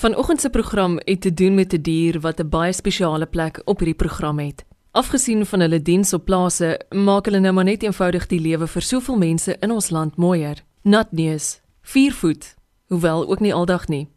Vanoggend se program het te doen met 'n die dier wat 'n baie spesiale plek op hierdie program het. Afgesien van hulle diens op plase, maak hulle nou maar net eenvoudig die lewe vir soveel mense in ons land mooier. Natneus, 4 voet, hoewel ook nie aldag nie.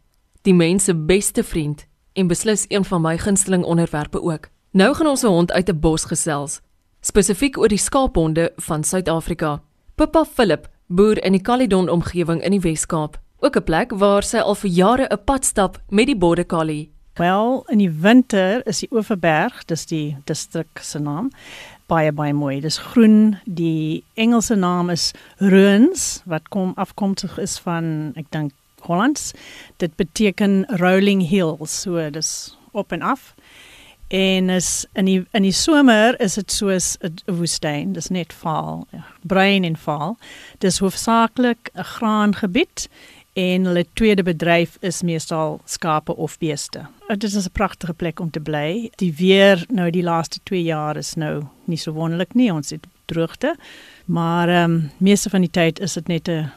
Die mense beste vriend en beslis een van my gunsteling onderwerpe ook. Nou gaan ons 'n hond uit 'n bos gesels, spesifiek oor die skaaphonde van Suid-Afrika. Pippa Philip boer in die Caledon omgewing in die Wes-Kaap, ook 'n plek waar sy al vir jare 'n pad stap met die Border Collie. Wel, in die winter is die Oeverberg, dis die distrik se naam, baie baie mooi. Dis groen. Die Engelse naam is Ruins wat kom afkomstig is van ek dink Hollands. Dit beteken rolling hills, so dis op en af. En is in die in die somer is dit soos 'n woestyn, dis net vaal, ja, bruin en vaal. Dis hoofsaaklik 'n graangebied en hulle tweede bedryf is meestal skape of beeste. Dit is 'n pragtige plek om te bly. Die weer nou die laaste 2 jaar is nou nie so wonderlik nie. Ons het droogte, maar ehm um, meeste van die tyd is dit net 'n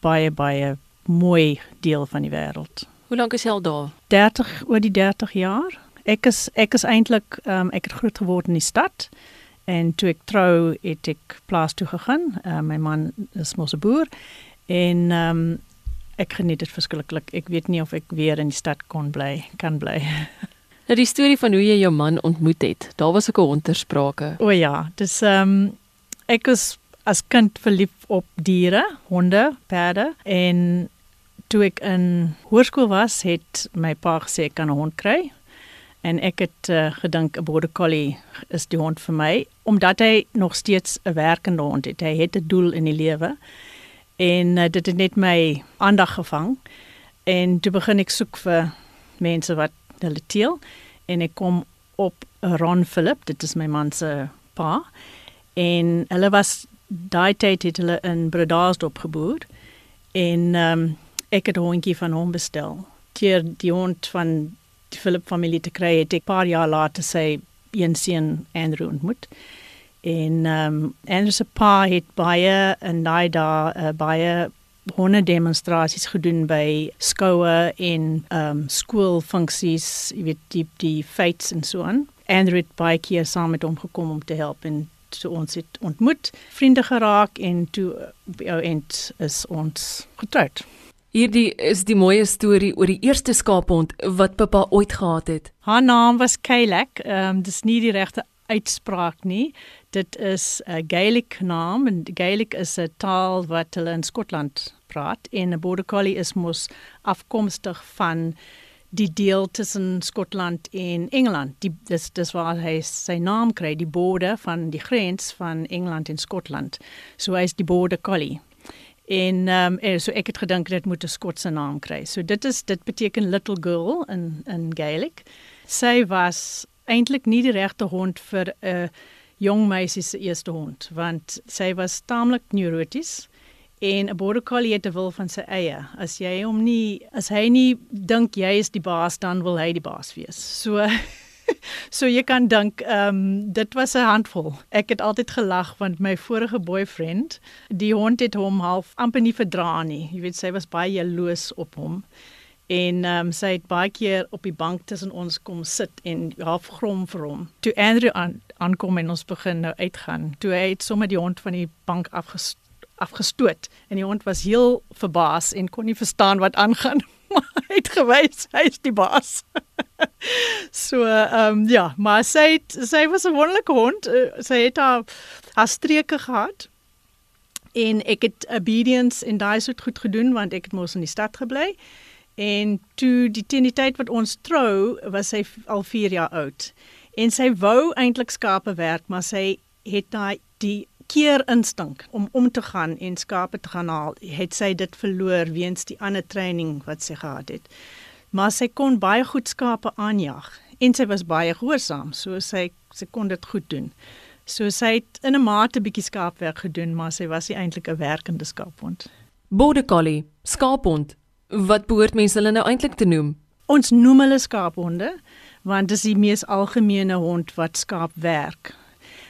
baie baie mooi deel van die wêreld. Hoe lank is jy al daar? 30 oor die 30 jaar. Ek is ek is eintlik ehm um, ek het groot geword in die stad en toe ek trou het ek plaas toe gegaan. Uh, my man is mos 'n boer en ehm um, ek geniet dit verskriklik. Ek weet nie of ek weer in die stad kon bly, kan bly. Nou die storie van hoe jy jou man ontmoet het. Daar was ook 'n hondersprake. O ja, dis ehm um, ek was as kind verlief op diere, honde, perde en toe ek in hoërskool was, het my pa gesê ek kan 'n hond kry. En ek het uh, gedink 'n border collie is die hond vir my omdat hy nog steeds 'n werkende hond het. Hy het 'n doel in die lewe en uh, dit het net my aandag gevang. En toe begin ek soek vir mense wat hulle teel. En ek kom op Ron Philip dit is my man se pa. En hulle was daai tyd het hulle in Bredasdorp geboer. En um, ek het 'n hondjie van hom bestel. Teer die hond van die Philip familie te kry het ek paar jaar later sê een seun Andrew ontmoet en ehm um, Andrew se pa het baie in daai dae uh, baie honde demonstrasies gedoen by skoue en ehm um, skoolfunksies, jy weet die die fetes en so aan. Andrew het baie keer saam met hom gekom om te help en toe ons het ontmoet, vriende geraak en toe jou uh, end is ons getroud. Hierdie is die mooie storie oor die eerste skaaphond wat Pippa ooit gehad het. Haar naam was Kaylek. Ehm um, dis nie die regte uitspraak nie. Dit is 'n Gaelic naam en Gaelic is 'n taal wat hulle in Skotland praat en 'n border collie is mos afkomstig van die deel tussen Skotland en Engeland. Die dis dis waar hy sy naam kry, die border van die grens van Engeland en Skotland. So hy is die border collie. En ehm um, so ek het gedink dit moet 'n Skotse naam kry. So dit is dit beteken little girl in in Gaelic. Sy was eintlik nie die regte hond vir 'n uh, jong meisie se eerste hond want sy was taamlik neuroties en 'n border collie het 'n wil van sy eie. As jy hom nie as hy nie dink jy is die baas dan wil hy die baas wees. So so jy kan dink ehm um, dit was 'n handvol. Ek het altyd gelag want my vorige boyfriend, die hond het hom half amper nie verdra nie. Jy weet sy was baie jaloes op hom. En ehm um, sy het baie keer op die bank tussen ons kom sit en half grom vir hom. Toe Andrew aan aankom en ons begin nou uitgaan. Toe hy het sommer die hond van die bank afges afgestoot en die hond was heel verbaas en kon nie verstaan wat aangaan. Maar hy het gewys hy is die baas. so ehm um, ja, maar sy het, sy was 'n wonderlike hond. Uh, sy het haar haar streke gehad. En ek het obedience en daai soort goed gedoen want ek het mos in die stad gebly. En toe die teen die tyd wat ons trou, was sy al 4 jaar oud. En sy wou eintlik skape werk, maar sy het daai die keer instink om om te gaan en skape te gaan haal. Het sy dit verloor weens die ander training wat sy gehad het. Maar sy kon baie goed skape aanjag en sy was baie gehoorsaam, so sy sy kon dit goed doen. So sy het in 'n mate bietjie skaapwerk gedoen, maar sy was nie eintlik 'n werkende skaaphond. Border collie, skaaphond, Wat behoort mense hulle nou eintlik te noem? Ons noem hulle skaaphonde want dit is die mees algemene hond wat skaap werk.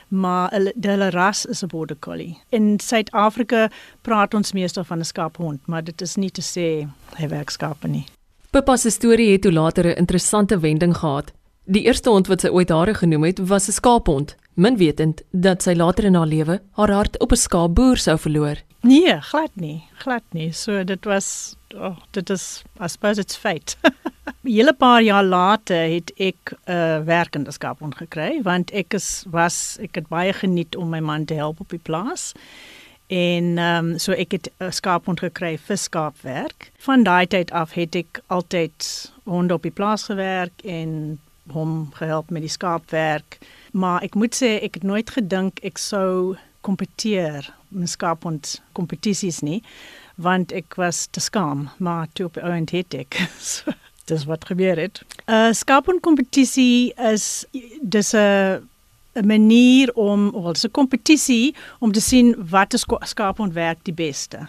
Maar hulle ras is 'n border collie. In Suid-Afrika praat ons meestal van 'n skaaphond, maar dit is nie te sê hy werk skaape nie. Pippa se storie het toe later 'n interessante wending gehad. Die eerste hond wat sy ooit hare genoem het, was 'n skaaphond, min wetend dat sy later in haar lewe haar hart op 'n skaapboer sou verloor. Nee, glad nie, glad nie. So dit was oh, dit is I suppose it's fate. 'n Hele paar jaar later het ek 'n uh, werkende skaaphond gekry want ek is was ek het baie geniet om my man te help op die plaas. En ehm um, so ek het 'n skaaphond gekry vir skaapwerk. Van daai tyd af het ek altyd honde op die plaas gewerk en hom gehelp met die skaapwerk. Maar ek moet sê ek het nooit gedink ek sou kompeteer met skaaphond kompetisies nie want ek was te skaam maar toe op ouend het ek so, dis wat gebeur het. 'n uh, Skaaphond kompetisie is dis 'n 'n manier om of 'n kompetisie om te sien wat 'n skaaphond werk die beste.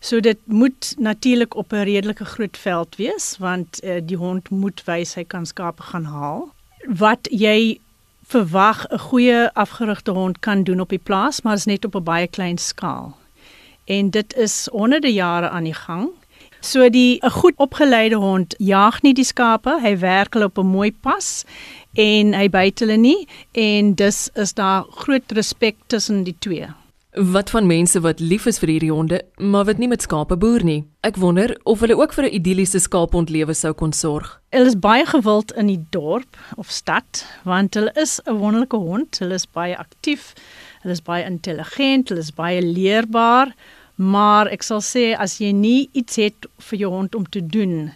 So dit moet natuurlik op 'n redelike groot veld wees want uh, die hond moet wys hy kan skape gaan haal. Wat jy verwag 'n goeie afgerigte hond kan doen op die plaas, maar is net op 'n baie klein skaal. En dit is honderde jare aan die gang. So die 'n goed opgeleide hond jaag nie die skape, hy werk hulle op 'n mooi pas en hy byt hulle nie en dus is daar groot respek tussen die twee. Wat van mense wat lief is vir hierdie honde, maar wat nie met skape boer nie? Ek wonder of hulle ook vir 'n idilliese skaaphondlewe sou kon sorg. Hulle is baie gewild in die dorp of stad want hulle is 'n wonderlike hond. Hulle is baie aktief. Hulle is baie intelligent, hulle is baie leerbaar, maar ek sal sê as jy nie iets het vir jou hond om te doen,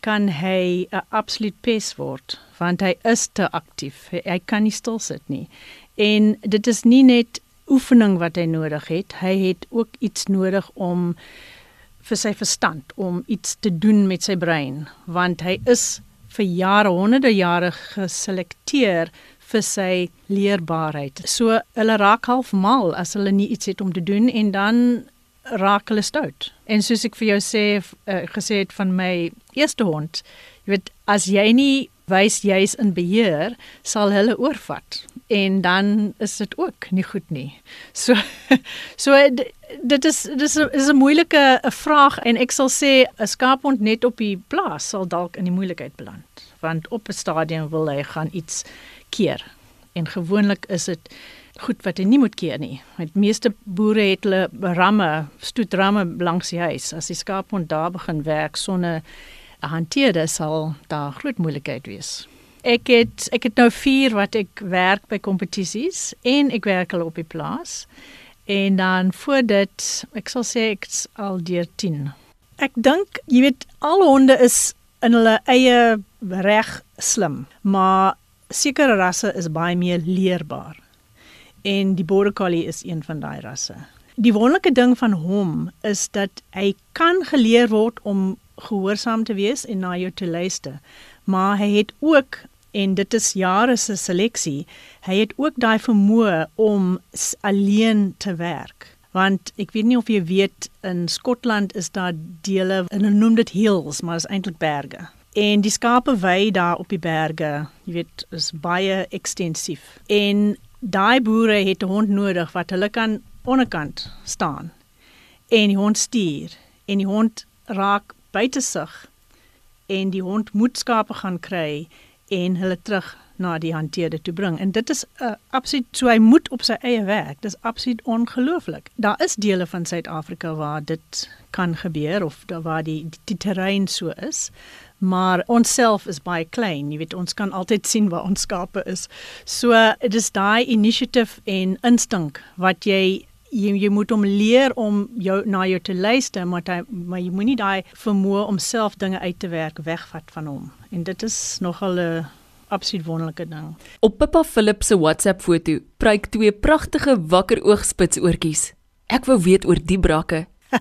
kan hy 'n absoluut pes word want hy is te aktief. Hy kan nie stil sit nie. En dit is nie net oefening wat hy nodig het, hy het ook iets nodig om vir sy verstand om iets te doen met sy brein want hy is vir jare honderde jare geselekteer vir sy leerbaarheid. So hulle raak half mal as hulle nie iets het om te doen en dan raak hulle stout. En soos ek vir jou sê uh, gesê het van my eerste hond, jy weet as jy nie wys jy's in beheer, sal hulle oorvat en dan is dit ook nie goed nie. So so dit is dis is 'n moeilike 'n vraag en ek sal sê 'n skaaphond net op die plaas sal dalk in die moeilikheid beland want op 'n stadium wil hy gaan iets keer. En gewoonlik is dit goed wat jy nie moet keer nie. Met meeste boere het hulle ramme, stoetramme langs die huis. As die skaaphond daar begin werk sonder 'n hanteerder sal daar groot moeilikheid wees. Ek het ek het nou 4 wat ek werk by kompetisies en ek werk al op die plaas. En dan voor dit, ek sal sê ek's al deur 10. Ek dink, jy weet, al honde is in hulle eie reg slim, maar sekere rasse is baie meer leerbaar en die border collie is een van daai rasse. Die wonderlike ding van hom is dat hy kan geleer word om gehoorsaam te wees en na jou te luister. Maar hy het ook en dit is jare se seleksie, hy het ook daai vermoë om alleen te werk. Want ek weet nie of jy weet in Skotland is daar dele en hulle noem dit hills, maar dit is eintlik berge. En die skape wy daar op die berge, jy weet, is baie ekstensief. En daai boere het 'n hond nodig wat hulle kan onderkant staan en die hond stuur en die hond raak buite sig en die hond moet skape gaan kry en hulle terug na die hanteerde toe bring en dit is 'n uh, absoluut so hy moet op sy eie werk dis absoluut ongelooflik daar is dele van Suid-Afrika waar dit kan gebeur of daar waar die die, die terrein so is maar ons self is baie klein. Jy weet ons kan altyd sien waar ons skape is. So dit is daai initiative en instink wat jy jy, jy moet hom leer om jou na jou te luister, maar hy, maar jy moenie daai vermoë om self dinge uit te werk wegvat van hom. En dit is nogal 'n absoluut wonderlike ding. Op Pippa Philip se WhatsApp foto pryk twee pragtige wakker oogspitsoortjies. Ek wou weet oor die brakke.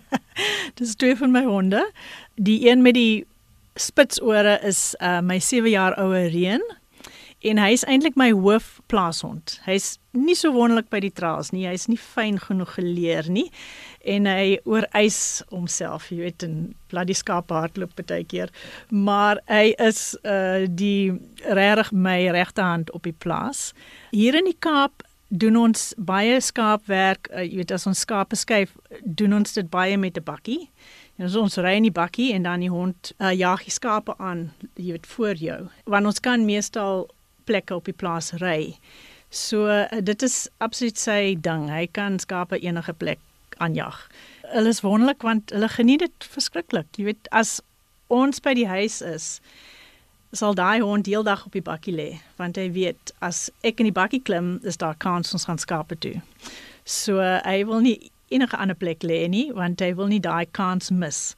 Dis twee van my honde. Die een met die spitsore is uh, my 7 jaar ouer reën en hy is eintlik my hoofplaashond. Hy's nie so wonderlik by die traals nie. Hy's nie fyn genoeg geleer nie en hy ooreis homself, jy weet, in bloody skaap hardloop baie keer. Maar hy is uh die regtig my regterhand op die plaas. Hier in die Kaap doen ons baie skaapwerk. Uh, jy weet as ons skape skuif, doen ons dit baie met 'n bakkie En ons ry in die bakkie en dan die hond uh, jag die skape aan, jy weet voor jou. Want ons kan meestal plekke op die plaas ry. So uh, dit is absoluut sy ding. Hy kan skape enige plek aanjag. Hulle is wonderlik want hulle geniet dit verskriklik. Jy weet as ons by die huis is, sal daai hond heeldag op die bakkie lê want hy weet as ek in die bakkie klim, is daar kans ons gaan skape toe. So uh, hy wil nie enige ander plek lê nie want hy wil nie daai kans mis.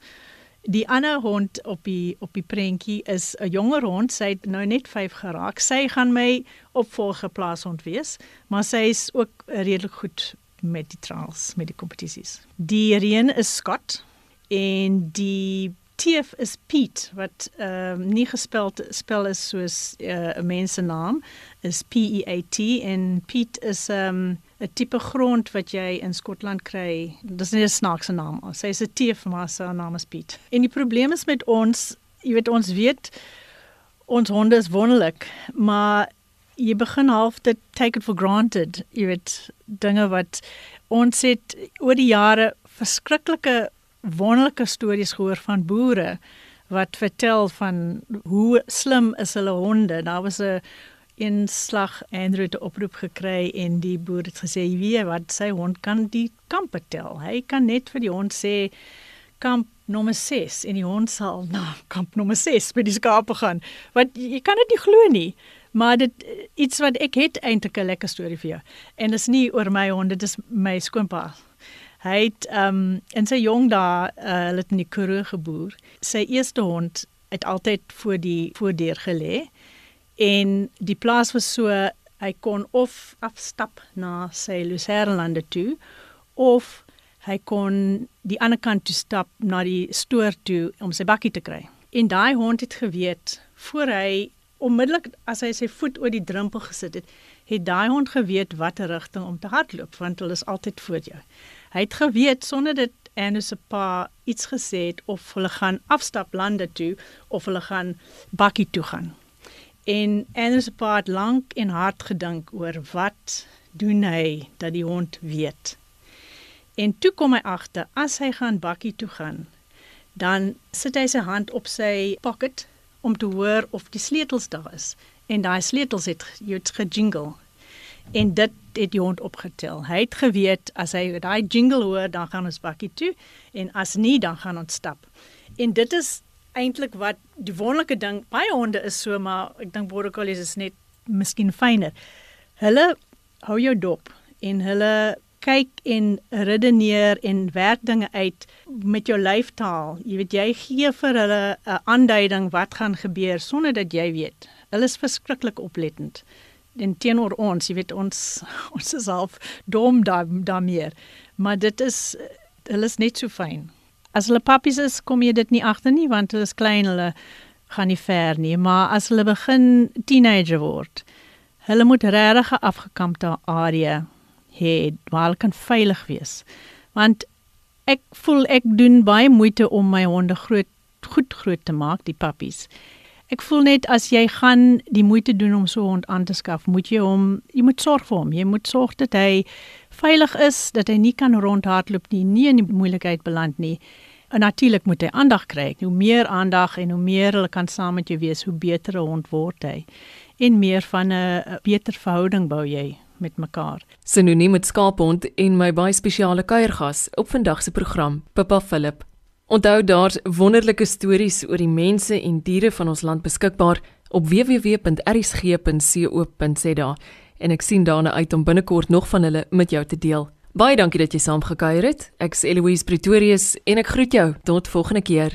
Die ander hond op die op die prentjie is 'n jonger hond, sy het nou net 5 geraak. Sy gaan my opvolger plaashond wees, maar sy is ook redelik goed met die trials, met die kompetisies. Die reën is Scott en die teef is Piet wat ehm um, nie gespel spel is soos eh, 'n uh, mens se naam is P E A T en Piet is ehm um, 'n tipe grond wat jy in Skotland kry. Dis nie 'n snaakse naam. Sy is 'n teef maar sy naam is Piet. En die probleem is met ons, jy weet ons weet ons honde is wonderlik, maar jy begin half dit take it for granted. Jy weet dinge wat ons het oor die jare verskriklike wonderlike stories gehoor van boere wat vertel van hoe slim is hulle honde. Daar was 'n in slag Andrew het 'n oproep gekry en die boer het gesê wie wat sy hond kan die kamp tel. Hy kan net vir die hond sê kamp nommer 6 en die hond sal na kamp nommer 6 by die skape gaan. Want jy kan dit nie glo nie. Maar dit iets wat ek het eintlik 'n lekker storie vir jou. En dit is nie oor my hond, dit is my skoonpa. Hy het um in sy jong dae uh, hulle het in die Karoo geboer. Sy eerste hond het altyd voor die voordeur gelê en die plaas was so hy kon of afstap na sy Luserlande toe of hy kon die ander kant toe stap na die stoor toe om sy bakkie te kry. En daai hond het geweet voor hy onmiddellik as hy sy voet oor die drempel gesit het, het daai hond geweet watter rigting om te hardloop want hulle is altyd voor jou. Hy het geweet sonder dit en se pa iets gesê het of hulle gaan afstap lande toe of hulle gaan bakkie toe gaan. En Anders het lank en hard gedink oor wat doen hy dat die hond weet. En toe kom hy agter as hy gaan bakkie toe gaan, dan sit hy sy hand op sy pocket om te hoor of die sleutels daar is. En daai sleutels het het gejingle. En dit het die hond opgetel. Hy het geweet as hy daai jingle hoor, dan gaan ons bakkie toe en as nie, dan gaan ons stap. En dit is eintlik wat die wonderlike ding baie honde is so maar ek dink border collies is net miskien fyner. Hulle hou jou dop en hulle kyk en redeneer en werk dinge uit met jou lyftaal. Jy weet jy gee vir hulle 'n aanduiding wat gaan gebeur sonder dat jy weet. Hulle is verskriklik oplettend. En teenoor ons, jy weet ons ons is half dom daarmee. Maar dit is hulle is net so fyn as hulle pappies is, kom jy dit nie agter nie want hulle is klein, hulle gaan nie ver nie, maar as hulle begin teenager word, hulle moet regtig 'n afgekampte area hê waar hulle kan veilig wees. Want ek voel ek doen baie moeite om my honde groot goed groot te maak, die pappies. Ek voel net as jy gaan die moeite doen om so 'n hond aan te skaf, moet jy hom jy moet sorg vir hom. Jy moet sorg dat hy veilig is, dat hy nie kan rondhardloop nie, nie in die moeilikheid beland nie. En natuurlik moet hy aandag kry. Hoe meer aandag en hoe meer hulle kan saam met jou wees, hoe beter 'n hond word hy. En meer van 'n beter verhouding bou jy met mekaar. Sinoniem met skaaphond en my baie spesiale kuiergas op vandag se program, Pippa Philip. Onthou daar's wonderlike stories oor die mense en diere van ons land beskikbaar op www.rsg.co.za en ek sien daarna uit om binnekort nog van hulle met jou te deel. Baie dankie dat jy saamgekuier het. Ek's Eloise Pretorius en ek groet jou tot volgende keer.